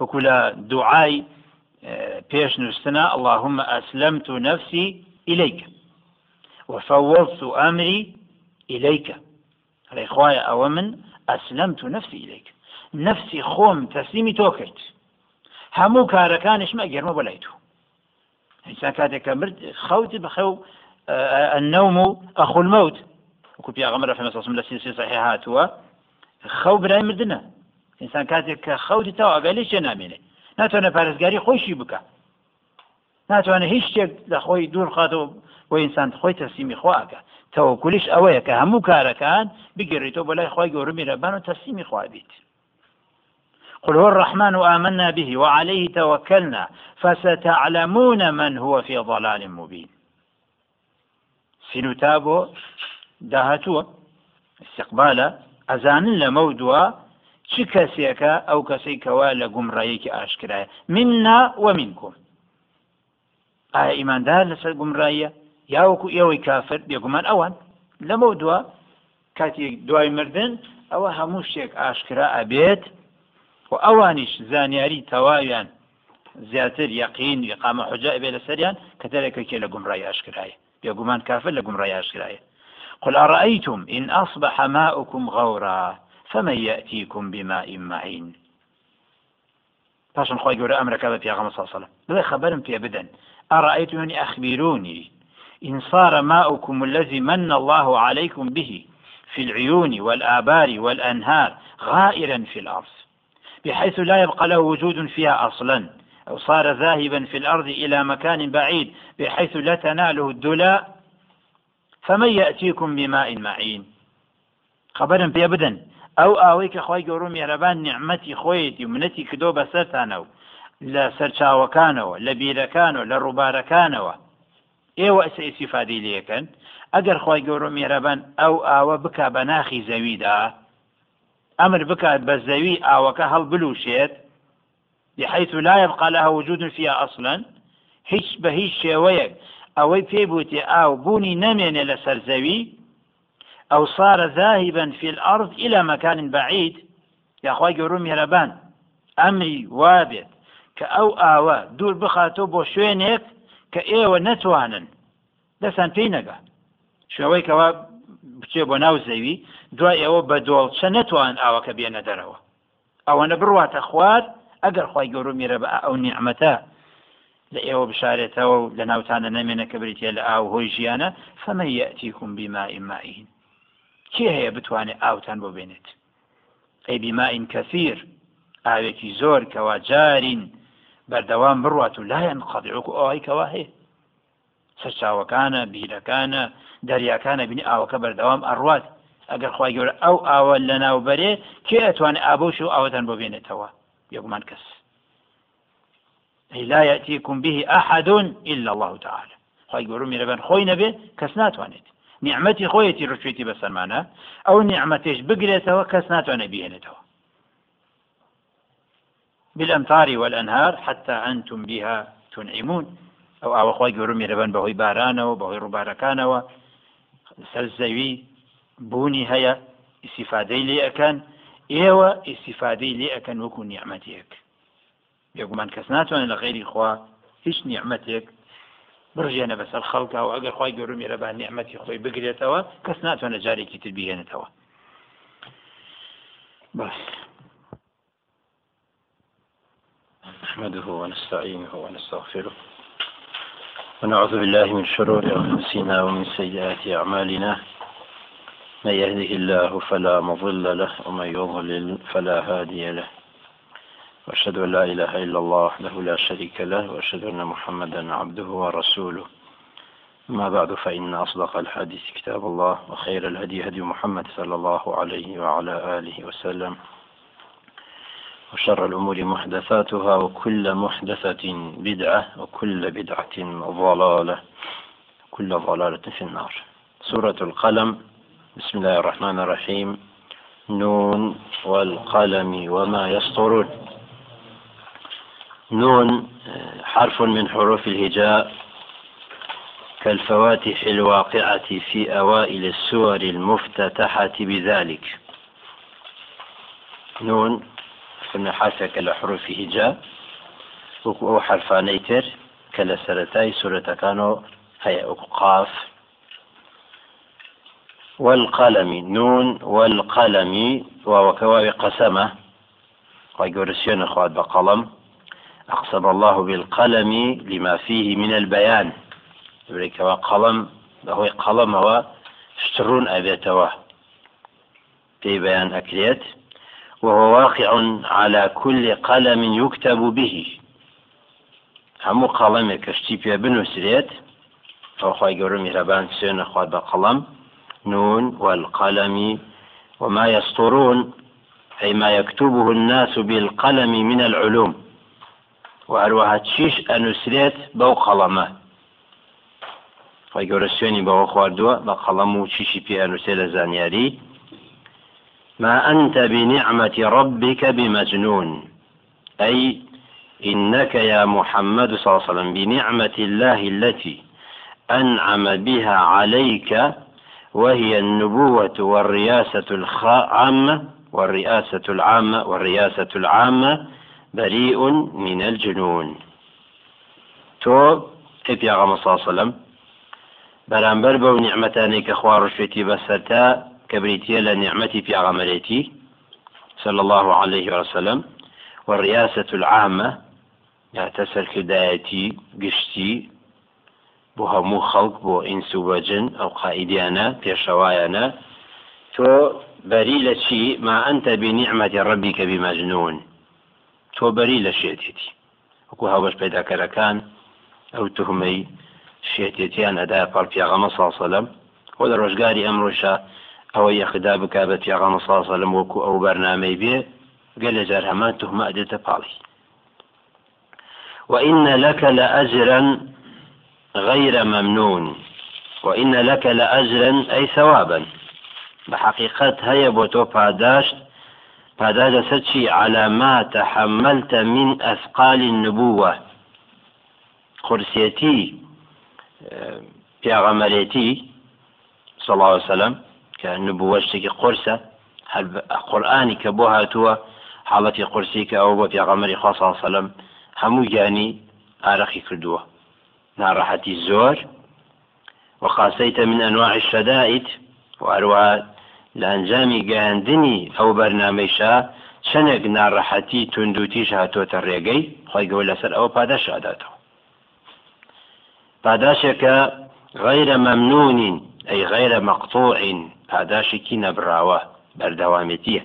وكل دعاي بيش نستنا اللهم أسلمت نفسي إليك وفوضت أمري إليك. ريخوايا أو من أسلمت نفسي إليك. نفسي خوم تسليمي توكيت. همو كاركانش ما جرمو بلايتو إنسان كاتك مرد خوت بخو النوم أخو الموت. وكو بيغمر في مصاصم لسلسلة صحيحات هو خو برأي مردنا. ئینسان کاتێک کە خەوتی تەوا ئەگەلی شێ نامێنێ ناتوانە پارێزگاری خۆشی بکە. ناتوانێت هیچ شتێک لە خۆی دوور خاتەوە بۆ ئینسان خۆی تەسیمی خواکە تەوەکولیش ئەوەیە کە هەموو کارەکان بگەڕیتەوە بەلای خۆی گەورە میرەبان و تەسیمی خوا بیت. قل هو الرحمن آمنا به وعليه توكلنا فستعلمون من هو في ضلال مبين سنتابو داهتوه استقبال أزان لمودوا چ کەسێکە ئەو کەسەی کەوا لە گومڕایەکی ئاشکرایە؟ مننا ومنکم ئایا ئیماندار لەسەر گومڕایە یاوەکو ئێوەی کافر؟ بێگومان ئەوان. لەمە دووە کاتێک دوای مردن ئەوە هەموو شتێک ئاشکرا ئەبێت و ئەوانیش زانیاری تەواویان زیاتر یقین یقامە حجا بێ لەسەریان کە دەرێکەکێ لە گومڕای ئاشکرایە. بێگومان کافر لە گومڕای ئاشکرایە. قل أرأيتم إن أصبح ماؤكم غورا. فمن يأتيكم بماء معين؟ پاشان خۆی گەورە ئەمرەکە بە پیاغمە ساسەڵە بڵێ خبرم بدەن. أرأيتوني أخبروني إن صار ماؤكم الذي من الله عليكم به في العيون والآبار والأنهار غائرا في الأرض بحيث لا يبقى له وجود فيها أصلا أو صار ذاهبا في الأرض إلى مكان بعيد بحيث لا تناله الدلاء. فمن يأتيكم بماء معين؟ خبرا في أبدا ئەو ئاوەی کە خی گەورە میێرەبان نیعممەتی خۆیەتی و منەتی کردۆ بەسەرتانە و لە سەرچاوەکانەوە لە بیرەکانەوە لە ڕووبارەکانەوە. ئێوە ئەسە ئیسیفادی لەکەن ئەگەر خی گەورە میێرەبان ئەو ئاوە بک بە ناخی زەویدا ئەمر بکات بە زەوی ئاوەکە هەڵبلوشێت بحيث لا يبقى لها وجود فيها أصلا. هیچ بە هیچ شێوەیەک ئەوەی پێبووتی ئاو بوونی نەمێنێ لە سەرزەوی أو صار ذاهبا في الأرض إلى مكان بعيد يا أخوي جروم يربان أمري وابد كأو آوا دور بخاتو بو شوينيك كأيوة نتوانا دەسان پێی نەگا. شوەوەی کەوا بچێ بۆ ناو زەوی دوای ئێوە بە دۆڵچە نەتوان ئاوەکە بێنە دەرەوە. ئەوەنە بڕواتە خوارد ئەگەر خی گەۆ میرە بە ئەو نیعممەتە لە ئێوە بشارێتەوە و لە ناوتانە نەمێنە کە بریتە لە ئاو هۆی ژیانە فەمە یەتیکم بیمائیمائین کێ هەیە بتوانێت ئاوتان بۆ بێنێت ئەی بیمائین کەثیر ئاوێکی زۆر کەوا جارین بەردەوام بڕوات و لایەن قەدیعکو ئەوەی کەوا هەیە. سەرچاوەکانە بیرەکانە دەریاکانە بینی ئاوەکە بەردەوام ئەڕوات. ئەگەر خخوای گەورە ئەو ئاوە لە ناوبەرێ کێ ئەتوانێت ئابوش و ئاوەتان بۆ بێنێتەوە یەکمان کەس. لا يأتيكم به أحد إلا الله تعالى خواهي قولوا ميربان خوي نبي كسنات وانت نیعممەتی خۆیەتی ڕچێتی بەسەرمانە ئەو نیعممەتێش بگرێتەوە کەس ناتوانە بێنێتەوە بالأمطار والأنهار حتى أنتم بها تنعمون. ئەو ئاوەخوای گەورمی رەبەن بەهۆی بارانەوە بەهۆی ڕووبارەکانەوە. سەر زەوی بوونی هەیە ئیسیفادەی لێ ئەەکەن. ئێوە ئیسیفادەی لێ ئەەکەن وەکو نیعممەتێک بێگومان کەس ناتوانێت لە غێری خوا هیچ نیعممەتێک بڕژێنە بەسەر خەڵکە و ئەگەر خی گەورم میێرە بە نیعممەتی خۆی بگرێتەوە کەس ناتوانە جارێکی تر بهێنێتەوە بس. نحمده ونستعينه ونستغفره ونعوذ بالله من شرور أنفسنا ومن سيئات أعمالنا. من يهده الله فلا مضل له ومن يضلل فلا هادي له. وأشهد أن لا إله إلا الله وحده لا شريك له وأشهد أن محمدا عبده ورسوله. أما بعد فإن أصدق الحديث كتاب الله وخير الهدي هدي محمد صلى الله عليه وعلى آله وسلم. وشر الأمور محدثاتها وكل محدثة بدعة وكل بدعة ضلالة كل ضلالة في النار. سورة القلم بسم الله الرحمن الرحيم. نون والقلم وما يسطرون. نون حرف من حروف الهجاء كالفواتح الواقعة في أوائل السور المفتتحة بذلك. نون فرمي حرفك لحروف هجاء. وكو حرفاني تر كلا سرتاي سورة كانوا هي قاف. والقلم نون والقلم وكواوي قسمة. ويقرسيون إخوات بقلم. أقسم الله بالقلم لما فيه من البيان. قلم هو قلم هو اشترون أبيتوا في بيان أكليت. وهو واقع على كل قلم يكتب به. هم قلم كشتي بيا بنوسريت أو خواهي قولوا مهربان سيون أخوات بقلم نون والقلم وما يسطرون أي ما يكتبه الناس بالقلم من العلوم. وهروها تشيش أنوسريت بو قلمه؟ خی گەورە سوێنی بەوە خواردووە بە قەڵەم و چیشی پێ ما أنت بنعمة ربك بمجنون. أي إنك يا محمد صلى الله عليه وسلم بنعمة الله التي أنعم بها عليك وهي النبوة والرياسة العامة والرئاسة العامة والرياسة العامة بريء من الجنون. تو غمص صلى الله عليه وسلم بەو نیعممەتانەی کە خوا ڕشوێتی بەسەرتا کە بریتە لە نیعممەتی پیاغەمەرێتی صلى الله عليه وسلم والرئاسة العامة یاتە سەرکردایەتی گشتی بۆ هەموو خەڵک بۆ ئینس و بەجن ئەو قائیدیانە پێشەوایانە تۆ بەری لە چی؟ ما ئەتە بنیعممەتی ڕبی کە بیمەجنون تۆ بەری لە شێتێتی. وەکو هاوبەش پیداکەرەکان ئەو تهمەی شێتێتیان ئەدای پاڵ پیاغەمە ساسەلم خۆ لە ڕۆژگاری ئەمڕۆشە ئەوە یەخدا بک بە پیاغەمە ساسەلم وەکو ئەو بەرنامەی بێ گەل لە جار هەمان تهمە ئەدێتە پاڵی. وإن لك لأجرا غير ممنون. وإن لك لأجرا أي ثوابا. بحقيقة هيا بوتو پاداشت پاداش سچي على ما تحملت من أثقال النبوة. قرسيتي پیاغەمەرێتی صلى الله عليه وسلم شتێکی قرسە قورآانی کە بۆ هاتووە حاڵەتی قرسی کە ئەو بۆ پیاغەمەری خوا صلى الله عليه وسلم هەموو گیانی ئارەخی کردووە ناڕەحەتی زۆر وقاسيت من أنواع الشدائد لە ئەنجامی گەاندنی ئەو بەرنمەیشا چنێک ناڕەحەتی تونندوتیش هاتۆتە ڕێگەی خۆی گەۆ لەسەر ئەو پادەش ئاداتەوە. پاداشێکە غەیرە مەمنونین ئەی غەیرە مەقتۆعین پاداشێکی نەبراوە بەردەوامێتیە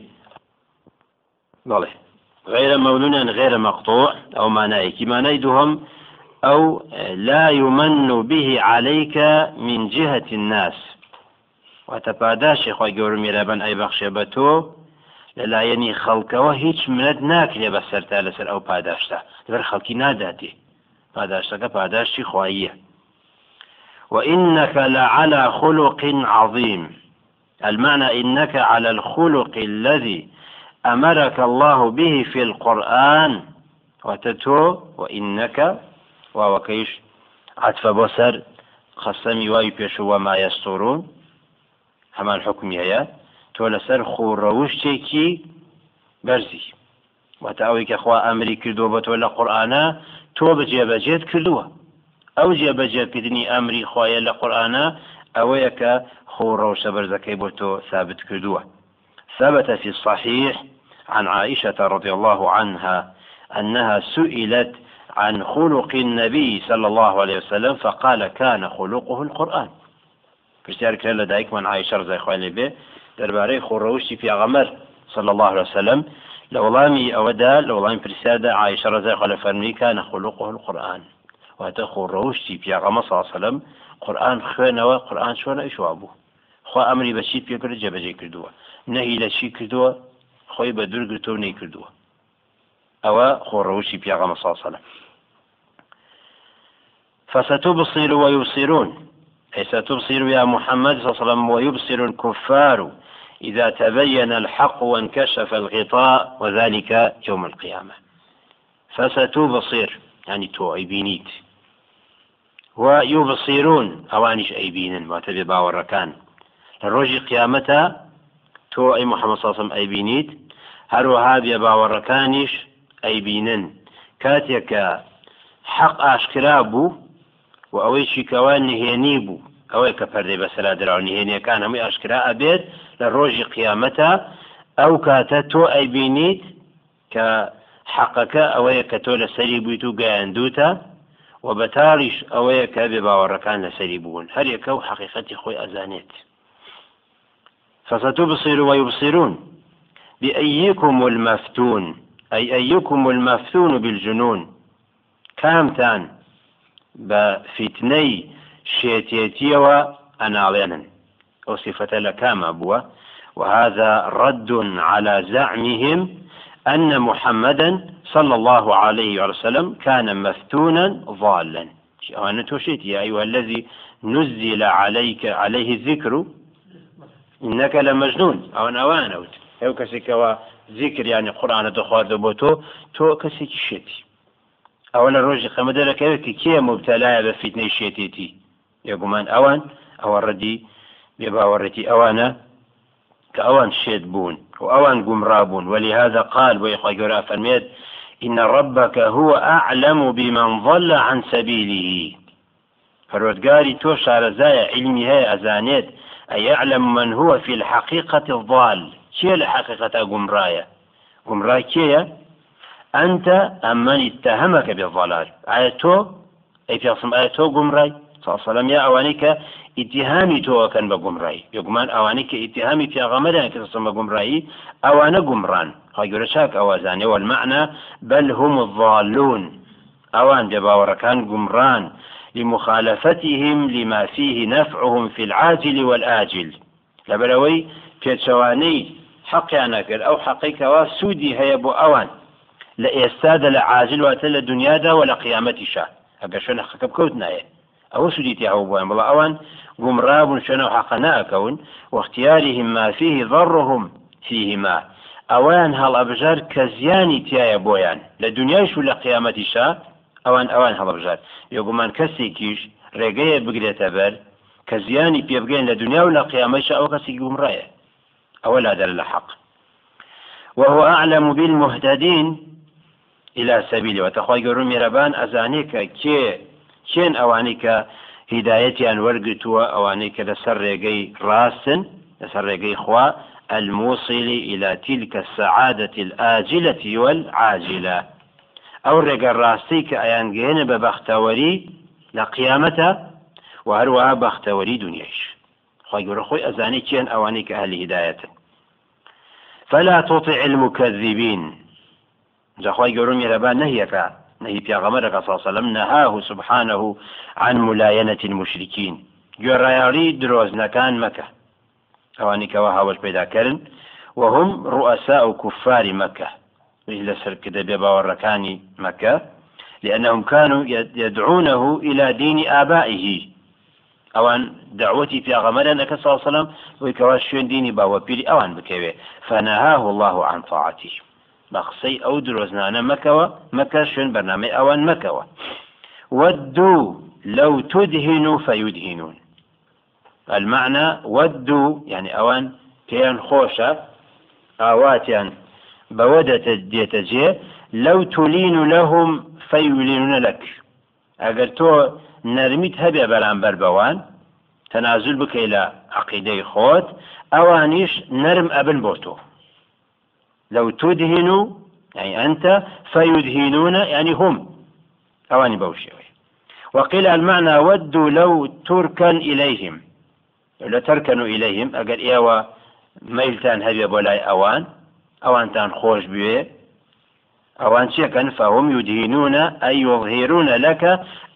بەڵێ غەیرە مەولونەن غێرە مەقتۆع ئەو مانایەکی مانای دووهم ئەو لا يمن به عليك من جهة الناس. وتپاداشی خۆی گەور میرەبەن ئەی بەخشێ بە تۆ لەلایەنی خەڵکەوە هیچ منەت ناکرێ بە سەرتا لەسەر ئەو پاداشتا لەبەر خەڵکی ناداتێ پاداشتەکە پاداشتی خواییە وإنك لعلى خلق عظيم المعنى إنك على الخلق الذي أمرك الله به في القرآن. وتتو وإنك ووكيش عطف بصر قسمي واي وما يستورون هما الحكم هي تو لسر خوروشتێکی بەرزی. وتەوەی کە خوا ئەمری کردو بە تۆ لە قورآانە تۆ بەجێبەجێت کردووە. ئەو جێبەجێکردنی ئەمری خوایە لە قورآانە ئەوەیە کە خۆ ڕەوشە بەرزەکەی بۆ تۆ ثابت کردووە. ثبت في الصحيح عن عائشة رضي الله عنها أنها سئلت عن خلق النبي صلى الله عليه وسلم فقال كان خلقه القرآن. پرسیار کرد لە دایکمان عیشە ڕزای خوای بێ. دەربارەی خۆڕەوشی پیاغەمەر صلى الله عليه وسلم لە وڵامی ئەوەدا لە وڵامی پرسیاردا عیشە ڕزای خۆ لە فەرمی کانە خلقه القرآن واتە خۆڕەوشتی پیاغەمە ساسەلم قورآن خوێنەوە قورآن چۆنە ئیشوا بوو. خوا ئەمری بەچی پێکرد؟ جەبەجێ کردووە. نەهی لە چی کردووە؟ خۆی بە دوورگرتۆ نەی کردووە. ئەوە خۆڕەوشی پیاغەمە ساسەلم فستبصر ويبصرون أي ستبصر يا محمد صلى الله عليه وسلم ويبصر الكفار إذا تبين الحق وانكشف الغطاء وذلك يوم القيامة. فستبصر يعني تو بينيت. ويبصرون ئەوانیش ئەیبینن واتە بێ باوەڕەکان لە ڕۆژی قیامەتە تۆ ئەی محەممەد ساسم ئەیبینیت هەروەها بێ باوەڕەکانیش ئەیبینن کاتێکە حەق ئاشکرا بوو و ئەوەی چیکەوە نهێنی بوو ئەوەی کە پەردەی بەسەرا دراوە نهێنیەکان هەمووی ئاشکرا ئەبێت لە ڕۆژی قیامەتە ئەو کاتە تۆ ئەیبینیت کە حەقەکە ئەوەیە کە تۆ لەسەری بوویت و گەیاندوتە و بەتاڵیش ئەوەیە کە بێ باوەڕەکان لەسەری ويبصرون. بأيكم المفتون. أي أيكم المفتون بالجنون. كامتان. بفتني شێتێتیەوە ئەناڵێنن. ئەو صفەتە لە کامە بووە. وهذا رد على زعمهم أن محمدا صلى الله عليه وسلم كان مفتونا ضالا. أنا توشيت يا أيها الذي نزل عليك عليه الذكر إنك لمجنون. أو أوت أو كسيكوا ذكر يعني قرآن دخوات بوتو تو كسيك شتي أولا روجي خمدة لك كي مبتلاء بفتنة شتيتي یەگومان ئەوان ئەوە ڕەدی بێباوەڕێتی ئەوانە کە ئەوان شێت بوون و ئەوان گومڕابوون ولهذا قال ويخوي گەورە فەرمێت إن ربك هو أعلم بمن ضل عن سبيله. فروتقاري تو شارزايا علمي هي أزانيت أي يعلم من هو في الحقيقة الضال؟ كي الحقيقة قمرايا؟ قمراي كي أنت أمن اتهمك بالضلال؟ آية أي في أصم آية قمراي ساسەلم یا ئەوانەی کە ئیتیهامی تۆەکەن بە گومڕایی یگومان ئەوانەی کە ئیتیهامی پیاغەمەدان کە سم بە گومڕایی ئەوانە گومڕان خۆگەورە چاک ئەوازانێ والمعنى بل هم الضالون. ئەوان بێ باوەڕەکان گومڕان لمخالفتهم لما فيه نفعهم في العاجل والآجل. لبلوي حەقیانە کرد ئەو حەقیکەوە سوودی هەیە بۆ ئەوان لە ئێستادا لە عاجل واتە لە دنیادا و لە قیامەتیشە ئەگەر شوێنە خەکە بکەوت نایە ئەوە سودیتی ئەو بۆیان بڵ ئەوان گومڕابوون شوێنە حەق ناکەون واختیارهم ما فيه ضرهم فيهما. ئەوان هەڵ ئەبژار کە زیانی تایە بۆیان لە دنیایش و لە قیامەتیشا ئەوان ئەوان هەڵبژار یۆگومان کەسێکیش ڕێگەیە بگرێتە بەر کە زیانی پێبگەین لە دنیا و لە قیامەتش ئەو کەسی گومڕایە ئەوە لا دەر لە حەق وهو أعلم بالمهتدين. إلى سبيله وتخوي قرون ميربان أزانيك كي چێن ئەوانەی کە هیدایەتیان وەرگتووە ئەوانەی کە لەسەر ڕێگەی ڕاستن لەسەر ڕێگەی خوا الموصل إلى تلك السعادة الآجلة والعاجلة. أو ڕێگە ڕاستی کە ئەیانگەێنە بە بەختەوەری لە قیامەتە و هەروەها بەختەوەری دنیاش خۆی گەورە خۆی ئەزانی چێن ئەوانەی کە ئەهلی هدایەتن فلا تطع المكذبين. جاخوای گەورم میێرەبان نهیەکە نهي في غمرك صلى الله عليه وسلم نهاه سبحانه عن ملاينة المشركين جرياري دروز نكان مكة أواني كوا هاوش بيدا كرن وهم رؤساء كفار مكة. إلى سر كده بباوركاني مكة. لأنهم كانوا يدعونه إلى دين آبائه. في أغمر أنك صلى الله عليه وسلم ويكواشيون ديني باوبيري أوان بكوي فنهاه الله عن طاعته. بە قسەی ئەو درۆزنانە مەکەوە مەکە شوێن بەرنامەی ئەوان مەکەوە. ودوا لو تدهنوا فيدهنون المعنى ودوا يعني أوان كيان خوشة آواتيان بودة ديتجي لو تلين لهم فيلينون لك أجر تو نرميت هبي بران بربوان تنازل بك إلى عقيدة خوت أوانيش نرم أبن بوتو لو تدهنوا يعني أنت فيدهنون يعني هم. أواني بوشي وقيل المعنى ودوا لو تركن إليهم. لو تركنوا إليهم أقل إيوا ميلتان هبي بولاي أوان أوان تان خوش بيه أوان شكا فهم يدهنون أي يظهرون لك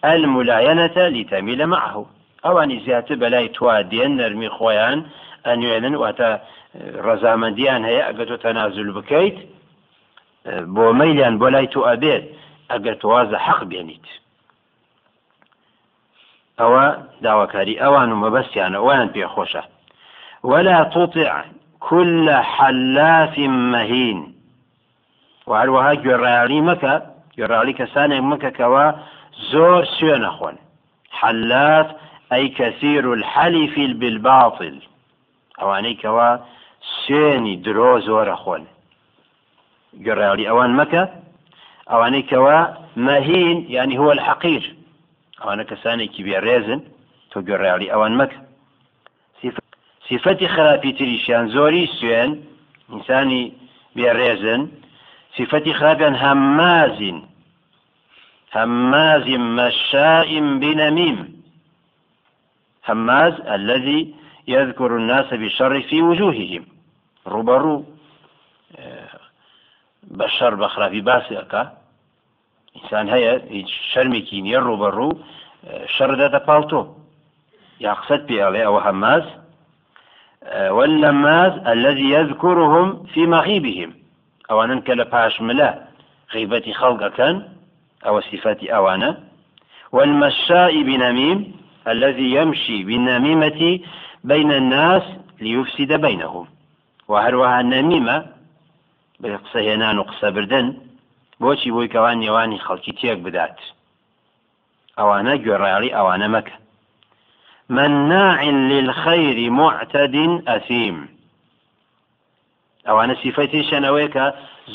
الملاينة لتميل معه. أوان زيادة بلاي توادين نرمي خويان أن يعلن وأتا ڕەزامەندیان هەیە ئەگە تۆ تەنازل بکەیت بۆ مەیلیان بۆ لای تۆ ئەبێت ئەگەر توازە حەق بێنیت. ئەوە داواکاری ئەوان و مەبەستیانە ئەویان پێخۆشە. ولا تطع كل حلاف مهين. وهروها گوێڕایالی مەکە گوێڕالی کەسانێک مەکەکەوە زۆر سوێ نەخۆن حلاف ئەی كثير الحلف بالباطل. ئەوانەی کەوا سوێنی درۆ زۆرە خۆن. گەڕاڵی ئەوان مەکە ئەوانەی کەوا مەهین ینی هو الحەقیر ئەوانە کەسانێکی بێڕێزن تۆ گەڕاڵی ئەوان مەکە. صفەتی خراپی تریشیان زۆری سوێن ئینسانی بێڕێزن. صفەتی خراپیان هەمازین هماز مشاء بنميم هماز الذي يذكر الناس بالشر في وجوههم. بە شەر بە خراپی باسی ئەکا ئینسان هەیە هیچ شەرمێکی نییە ڕوبەڕوو شەر دەتە پاڵتۆ یا قسەت پێڵێ ئەوە هەماز واللماز الذي يذكرهم في مغيبهم. ئەوانن کە لە پاشملە غیبەتی خەڵگەکەن أو صفات أوانا والمشاء بنميم الذي يمشي بالنميمة بين الناس ليفسد بينهم وهروها النميمة بقصة هنان وقصة بردن بۆچی بۆی کەوان نێوانی خەڵکی تێک بدات. ئەوانە گوێڕایڵی ئەوانە مەکە. مناع للخير معتد أثيم. ئەوانە سیفەتی شەنەوەی کە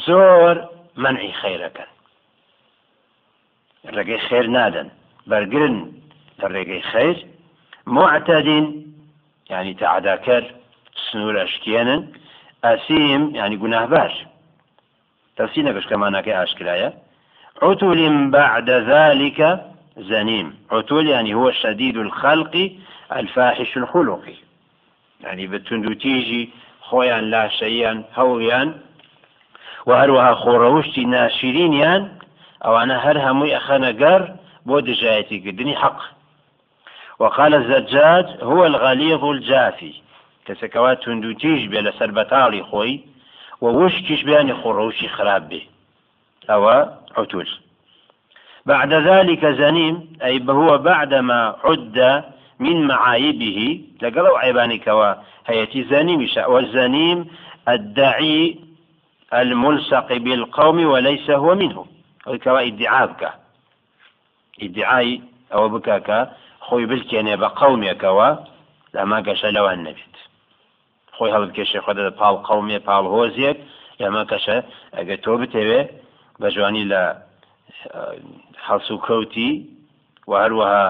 زۆر منعی خەیرەکەن ڕێگەی خێر نادەن. بەرگرن لە ڕێگەی خەیر معتدین ینی تعداکەر سنوور ئەشکێنن ئەسیم ینی گوناهبار تەفسی نەگەشتکەمانەکەی ئاشکرایە عتول بعد ذلك زنيم. عتول يعني هو شديد الخلق الفاحش الخلق. يعني بتندو تيجي خويا لا شيئا هويا. وهروها خوروشتي ناشرين ئەوانە هەر هەمووی ئەخەنە گەر بۆ دژایەتی کردنی حەق وقال الزجاج هو الغليظ الجافي. کەسەکەوا تونندوتیش بێ لەسەر بەتاڵی خۆی و وشکیش بیانی خۆڕەوشی خراپ بێ عتول. بعد ذلك زنيم أي هو بعدما عد من معايبه لقلو عيباني كوا. هيتي زنيم والزنيم الدعي الملصق بالقوم وليس هو منهم ئیدعا بکە ئیدعای ئەوە بکە کە خۆی بلکێنێ بە قەومێکەوە لەما گەشە لەوان نەبێت خۆی هەڵبکێشێ خۆ دە پاڵ قەومێ پاڵ هۆزیێک ئەمە کەشە ئەگە تۆ بتەوێ بە جوانی لە هەڵس و کەوتی و هەروەها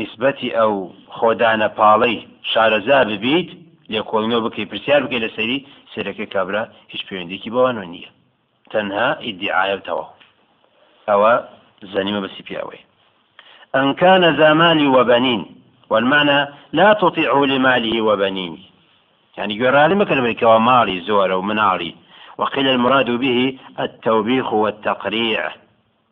نسبەتی ئەو خۆدانە پاڵەی شارەزا ببیت لێ کۆڵنەوە بکەی پرسیار بکەی لە سەری سێرەکە کابرا هیچ پەیوەندێکی بەوانەوە نییە. تەنها ئیدعاەتەوە أو زنيمة بس بياوي أن كان ذا مال وبنين والمعنى لا تطيعه لماله وبنينه يعني يرى لما كلمة ومالي زور ومنالي وقيل المراد به التوبيخ والتقريع.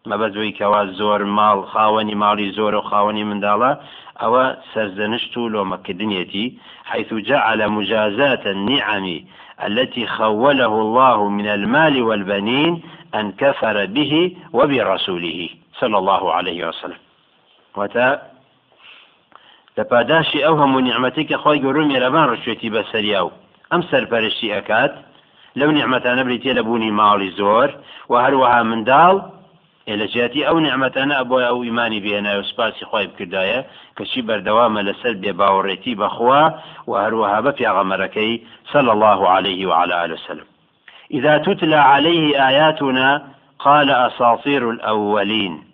ما بزوي كوا زور مال خاوني مالي زور وخاوني من دالا أو سرزنشتو لو مكدنيتي حيث جعل مجازات النعم التي خوله الله من المال والبنين أن كفر به وبرسوله. صلى الله عليه وسلم. وتا لەپاداشی ئەو هەموو نیعممەتی کە خۆی گەورم میێرەبان ڕشوێتی بەسەریا و. ئەم سەرپەرشتی ئەکات لەو نیعممەتانە بریتێ لە بوونی ماڵی زۆر و هەروەها منداڵ لە جیاتی ئەو نیعممەتانە بۆی ئەو ئیمانی بێنای و سپاسی خۆی بکردایە کەچی بەردەوامە لەسەر بێ باوەڕێتی بەخوا و هەروەها بە پیاغەمەرەکەی سەل الله عليه وعلى آله وسلم إذا تتلى عليه آياتنا قال أساطير الأولين.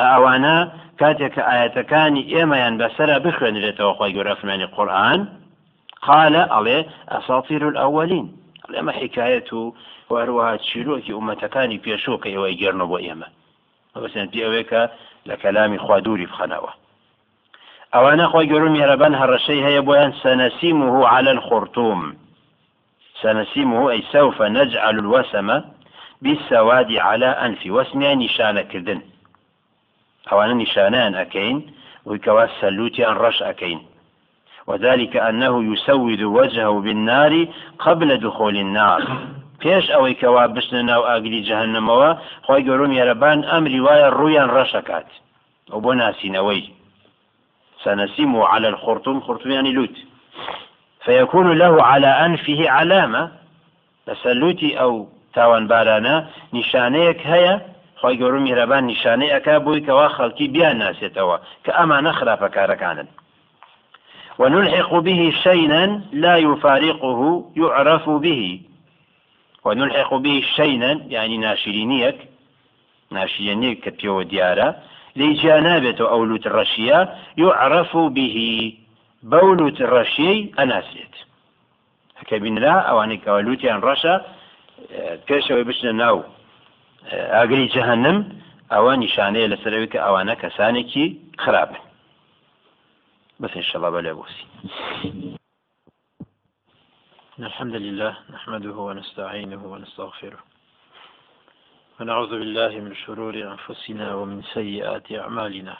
أوانا كاتك آيات كان إما ينبسر بخوان لتوقع يرفماني القرآن قال عليه أساطير الأولين. لما حكايته وأروها تشيروك أمتكاني بيشوك ويجرنوا بإيما وبسن بيأويك لكلام خوادوري بخناوة أوانا خوي يرمي يربان هالرشي هي بوان سنسيمه على الخرطوم. سنسيمه أي سوف نجعل الوسم بالسواد على أنف واسمها نشانة كردن أوانا نشانان أكين وكواس سلوتي أن رش أكين. وذلك أنه يسود وجهه بالنار قبل دخول النار. پێش ئەوەی کەوا بشنە ناو ئاگری جەهنمەوە خۆی گەۆم یارەبان ئەمری وایە ڕویان ڕەشەکات ئەو بۆ ناسینەوەی سنسيم على الخرطوم خرطوم لوت. فيكون له على أنفه علامة. لسلوتي أو تاوان بارانا نشانيك هيا خۆی گەورم میرەبان نیشانەی ئەک بووی کەوا خەڵکی بیان ناسێتەوە کە ئەمانە خراپەکارەکانن. ونلحق به شيئا لا يفارقه يعرف به. ونلحق به شينا يعني ناشرينيك ناشرينيك كبيو ديارة لجانابة أولوت الرشية يعرف به. بولوت الرشي أناسيت هكا لا أو أنك أولوتي أن رشا پێشەوەی بچنە ناو. ئاگری جەهنم ئەوە نیشانەیە لەسەرەوەی کە ئەوانە کەسانێکی خراپن. بس إن شاء الله بلا بوسي الحمد لله نحمده ونستعينه ونستغفره. ونعوذ بالله من شرور أنفسنا ومن سيئات أعمالنا.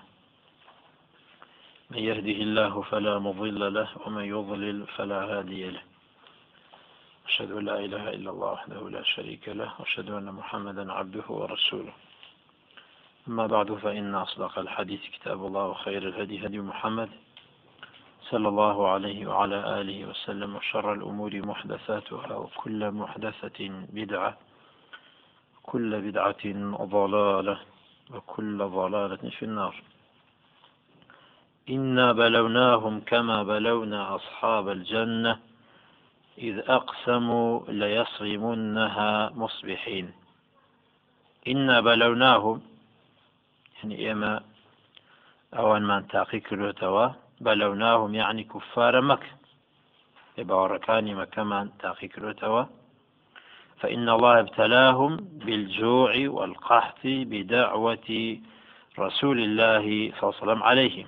من يهده الله فلا مضل له ومن يضلل فلا هادي له. أشهد أن لا إله إلا الله وحده لا شريك له وأشهد أن محمدا عبده ورسوله. أما بعد فإن أصدق الحديث كتاب الله وخير الهدي هدي محمد صلى الله عليه وعلى آله وسلم وشر الأمور محدثاتها وكل محدثة بدعة كل بدعة ضلالة وكل ضلالة في النار. إنا بلوناهم كما بلونا أصحاب الجنة إذ أقسموا ليصرمنها مصبحين. إنا بلوناهم يعني إما أوان من تاقي كروتوا بلوناهم يعني كفار مكة. يباركان مكة من تاقي كروتوا فإن الله ابتلاهم بالجوع والقحط بدعوة رسول الله صلى الله عليه وسلم عليهم.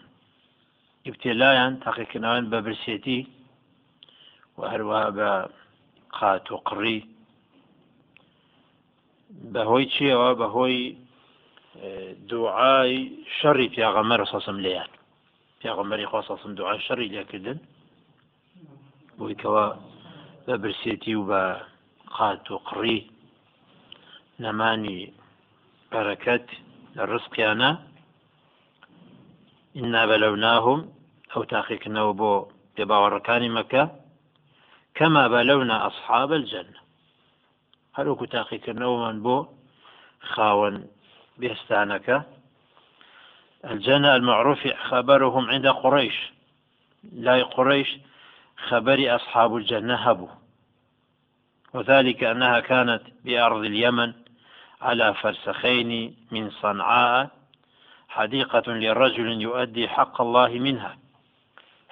ابتلاء تاقي كنان ببرسيتي وهروها بە قات و قڕی بەهۆی چیەوە؟ بەهۆی دوعای شەڕی پیاغەمەر سەسم لێیان. پیاغەمەری خوا سەسم دوعای شەڕی لێکردن. بۆی کەەوە بە برسێتی و بە قات و قڕی نەمانی بەرەکەت لە ڕستقیانە ئنا بەلەوناهم ئەو تاقیکردنەوە بۆ پێباوەڕەکانی مەکە. كما بلونا أصحاب الجنة. هەروکو تاقیکردنەوەمان بۆ خاوەن بێستانەکە الجنة المعروف خبرهم عند قريش. لا قريش خبر أصحاب الجنة هبوا وذلك أنها كانت بأرض اليمن على فرسخين من صنعاء حديقة لرجل يؤدي حق الله منها.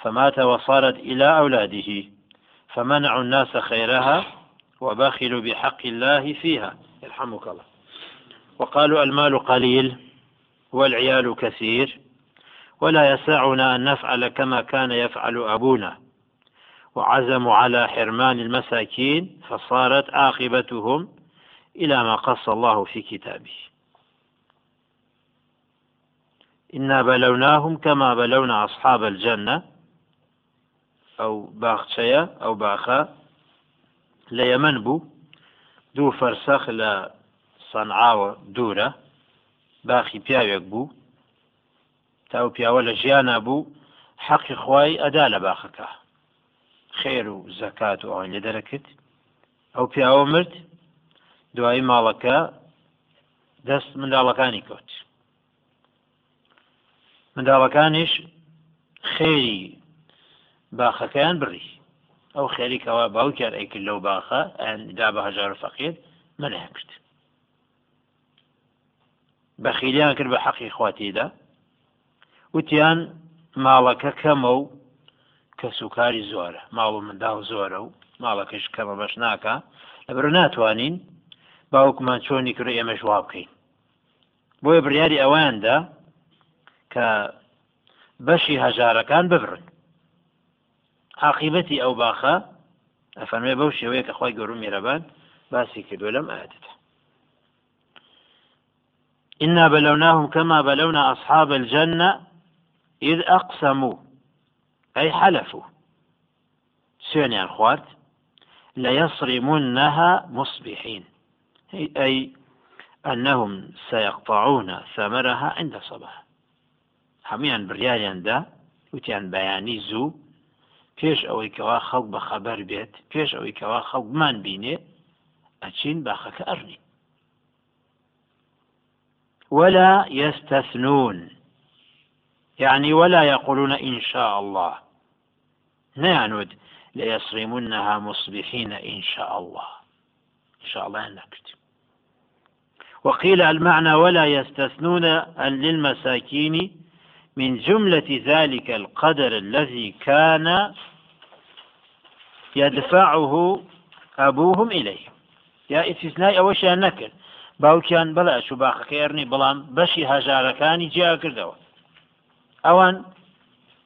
فمات وصارت إلى أولاده. فمنعوا الناس خيرها وبخلوا بحق الله فيها. يرحمك الله. وقالوا المال قليل والعيال كثير ولا يسعنا أن نفعل كما كان يفعل أبونا. وعزموا على حرمان المساكين فصارت عاقبتهم إلى ما قص الله في كتابه. إنا بلوناهم كما بلونا أصحاب الجنة ئەو باخچەیە ئەو باخە لە یەمن بوو. دوو فەرسەخ لە سەنعاوە دوورە باخی پیاوێک بوو. تا و پیاوە لە ژیانە بوو حەقی خوای ئەدا لە باخەکە. خێر و زەکات و ئەوان لێ دەرەکرد. ئەو پیاوە مرد دوایی ماڵەکە دەست منداڵەکانی کەوت. منداڵەکانیش خێری باخەکەیان بڕی. ئەو خێریکەوە باوکیان ئەیکرد لەو باخە ئەدا بە هەژار فەقیر منیان کرد بەخیلیان کرد بە حەقی خواتیدا. وتیان ماڵەکە کەمە و کە سوکاری زۆرە. ماڵ و مندا و زۆرە و ماڵەکەش کەمە بەش ناکە لەبەر ناتوانین باوکمان چۆنی کرد ئێمەش وا بکەین. بۆیە بڕیاری ئەویاندا کە بەشی هەژارەکان ببرن. عاقبەتی ئەو باخە ئەفەرمێ بەو شێوەیە کە خی گەورم میێرەبان باسی کردو لەم ئاەتە إنا بلوناهم كما بلونا أصحاب الجنة إذ أقسموا أي حلفوا. سيوني خوارد ليصرمنها مصبحين أي أنهم سيقطعون ثمرها عند صباح. هميان برياليان دا وتيان بياني زو پێش ئەوەی کەوا خەڵک بە خەبەر بێت پێش ئەوەی کەوا خەڵکمان بینێ ئەچین باخەکە ئەرنی ولا يستثنون. يعني ولا يقولون إن شاء الله نعنود ليصرمنها مصبحين إن شاء الله إن شاء الله نكت وقيل المعنى ولا يستثنون للمساكين من جملة ذلك القدر الذي كان يدفعه أبوهم إليه. يا استثناء أوشيان نكر. باوکیان بەڵێ شوباخەکە ئەرنی بەڵام بەشی هەژارەکانی جیا کردەوە ئەوان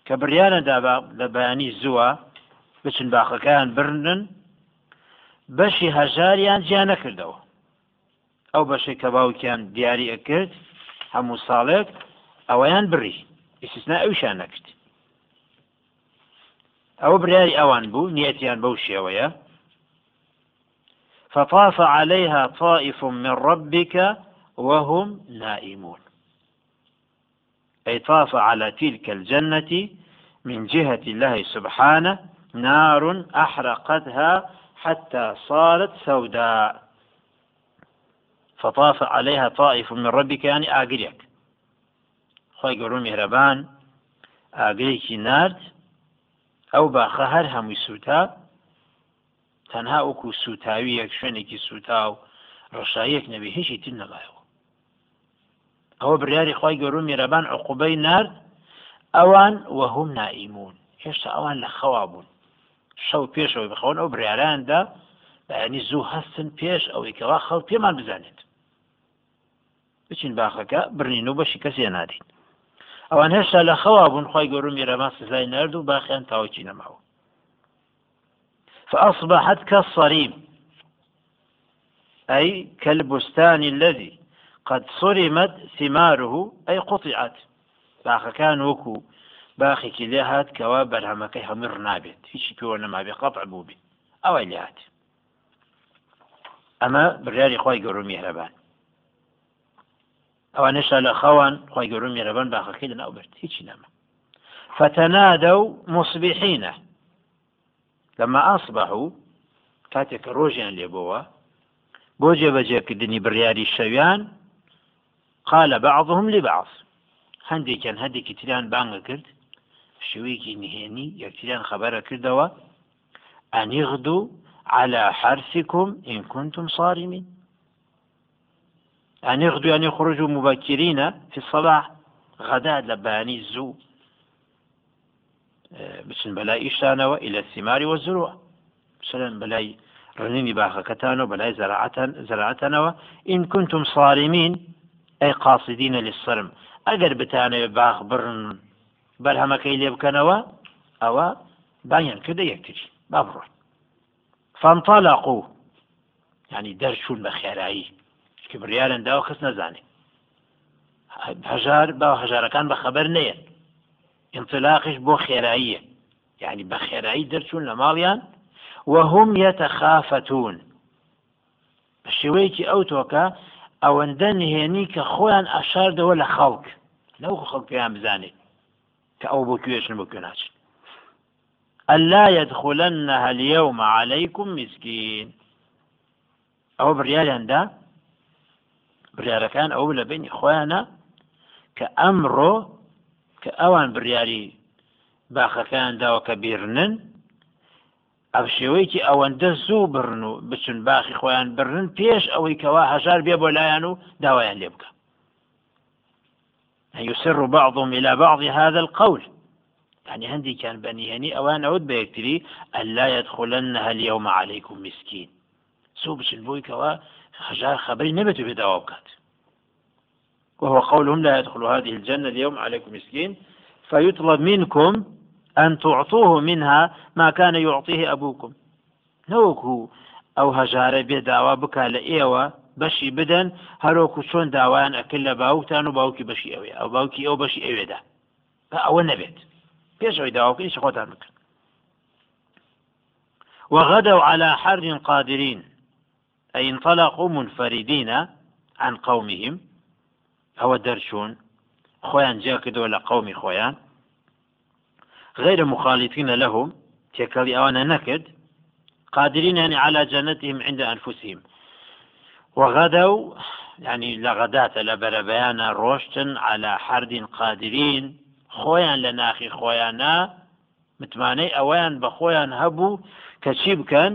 کە بریانەدا لە بەیانی زووە بچن باخەکەیان برنن بەشی هەژاریان جیا نەکردەوە ئەو بەشێک کە باوکیان دیاری ئەکرد هەموو ساڵێک ئەوەیان بڕی. ئیسنا ئەوشان نەکرد. ئەوە بریاری ئەوان بوو نیەتیان بەو شێوەیە فطاف عليها طائف من ربك وهم نائمون. أي طاف على تلك الجنة من جهة الله سبحانه نار أحرقتها حتى صارت سوداء. فطاف عليها طائف من ربك يعني آقريك خوي قولوا مهربان آقريك نارد أو باخهر هم يسوتا تەنها وەکو سوتاوی یەک شوێنێکی سوتا و ڕەشایەک نەبی هیچی تر نەبایەوە. ئەوە بریاری خی گەور و میێرەبان عقوبەی نرد ئەوان وەهم نائیمون. هێشتا ئەوان لە خەوا بوون. شەو پێشەوەی بخەون ئەو بریاراندا بەینی زوو هەستن پێش ئەوەی کەوا خەڵ پێمان بزانێت. بچین باخەکە برنین و بەشی کەسێ نادین. ئەوان هێشتا لە خەوا بوون خی گەور و میێرەمان سزای نرد و باخیان تاوەکی نەماوە فأصبحت كالصريم. أي كالبستان الذي قد صرمت ثماره أي قطعت. باخ كان وكو باخي كليهات كوا برهمكي همر نابت هیچی پێوە ما بقطع بوبي. أو ئەوەی أما برياري خواي قرو مهربان. ئەوانشە لە خەوان خۆی گەورم میێرەبەن باخەکەی لە ناوبرد هیچی نەما. فتەنادە و مصبیحینە. لەما ئاسبح و کاتێک کە ڕۆژیان لێبەوە بۆ جێبەجێکردنی بڕیاری شەویان قالە بەعضهم لبعض هەندێکیان هەندێکی تریان بانگە کرد شوەیەکی نهێنی یەکتریان خەبەرە کردەوە. ئەنیغد و على حرسكم إن كنتم صارمين أن يغدوا يعني يخرجوا مبكرين في الصباح غداء لباني الزو. بچن بەلای ئیشتانەوە إلى الثمار والزروع. مثلا بەلای ڕنینی باخەکەتانەوە بەلای زەراعەتەنەوە إن كنتم صارمين أي قاصدين للصرم. ئەگەر بتانەوێت باخ بڕن بەرهەمەکەی لێ بکەنەوە ئەوە بانیان کردە یەکتری با بڕۆن فانطلقوا. يعني دەرچوون بە خێرایی کە بڕیارن داوە کەس نەزانێت هەژار با هەژارەکان بە خەبەر انطلاقش بۆ خێراییە. يعني بە خێرایی دەرچوون وهم يتخافتون بە شێوەیەکی ئەو تۆکە ئەوەندە نهێنی کە خۆیان ئاشاردەوە لە خەڵک. لەو خەڵک پێیان بزانێت کە ئەلا يدخلنها اليوم عليكم مسكين ئەوە بڕیاریاندا بڕیارەکان ئەو لە بینی خۆیانە کە ئەمڕۆ کە ئەوان بڕیاری باخەکان داوە کە بیرنن ئەو شێوەیەکی ئەوەندە زوو بڕن و بچن باخی خۆیان برن پێش ئەوەی کەوا هەژار بێ بۆ لایەن و داوایان لێ بکە يسر بعضهم إلى بعض هذا القول. يعني هندي كان بني هني أوان أود بيكتري ألا يدخلنها اليوم عليكم مسكين. سو بچن هجار خبري نبتو بدوابكات وهو قولهم لا يدخل هذه الجنة اليوم عليكم مسكين. فيطلب منكم أن تعطوه منها ما كان يعطيه أبوكم. نوكو ئەو هەژارە بێ داوا بک لە ئێوە بەشی بدەن هەرۆکو چۆن داوایان ئەکرد لە باوکتان و باوکی بەشی ئەوێ ئەو باوکی ئەو بەشی ئەوێدا ئەوە نەبێت پێشەوەی داواکەی وغدوا على حر قادرين. أي انطلقوا منفردين عن قومهم. ئەوە دەرچوون خۆیان جیا کردەوە لە قومی خۆیان غير مخالفين لهم. تێکەڵی ئەوانە نەکرد قادرين يعني على جنتهم عند أنفسهم. وغدوا يعني لغدات لبربيان روشتن على حرد قادرين. خۆیانە متمانەی ئەویان بە خۆیان هەبوو کە چی بکەن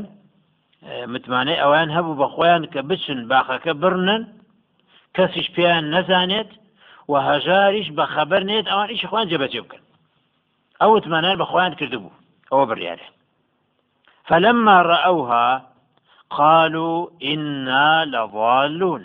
متمانەی ئەویان هەبوو بە خۆیان کە بچن باخەکە برنن کەسیش پێیان نەزانێت و هەژاریش بە خەبەر نێت ئەوان ئیش خوان جەبەجێ بکەن. ئەو وتمانان بە خۆیان کردبوو ئەوە بڕیارێ فلما رأوها قالوا إنا لضالون.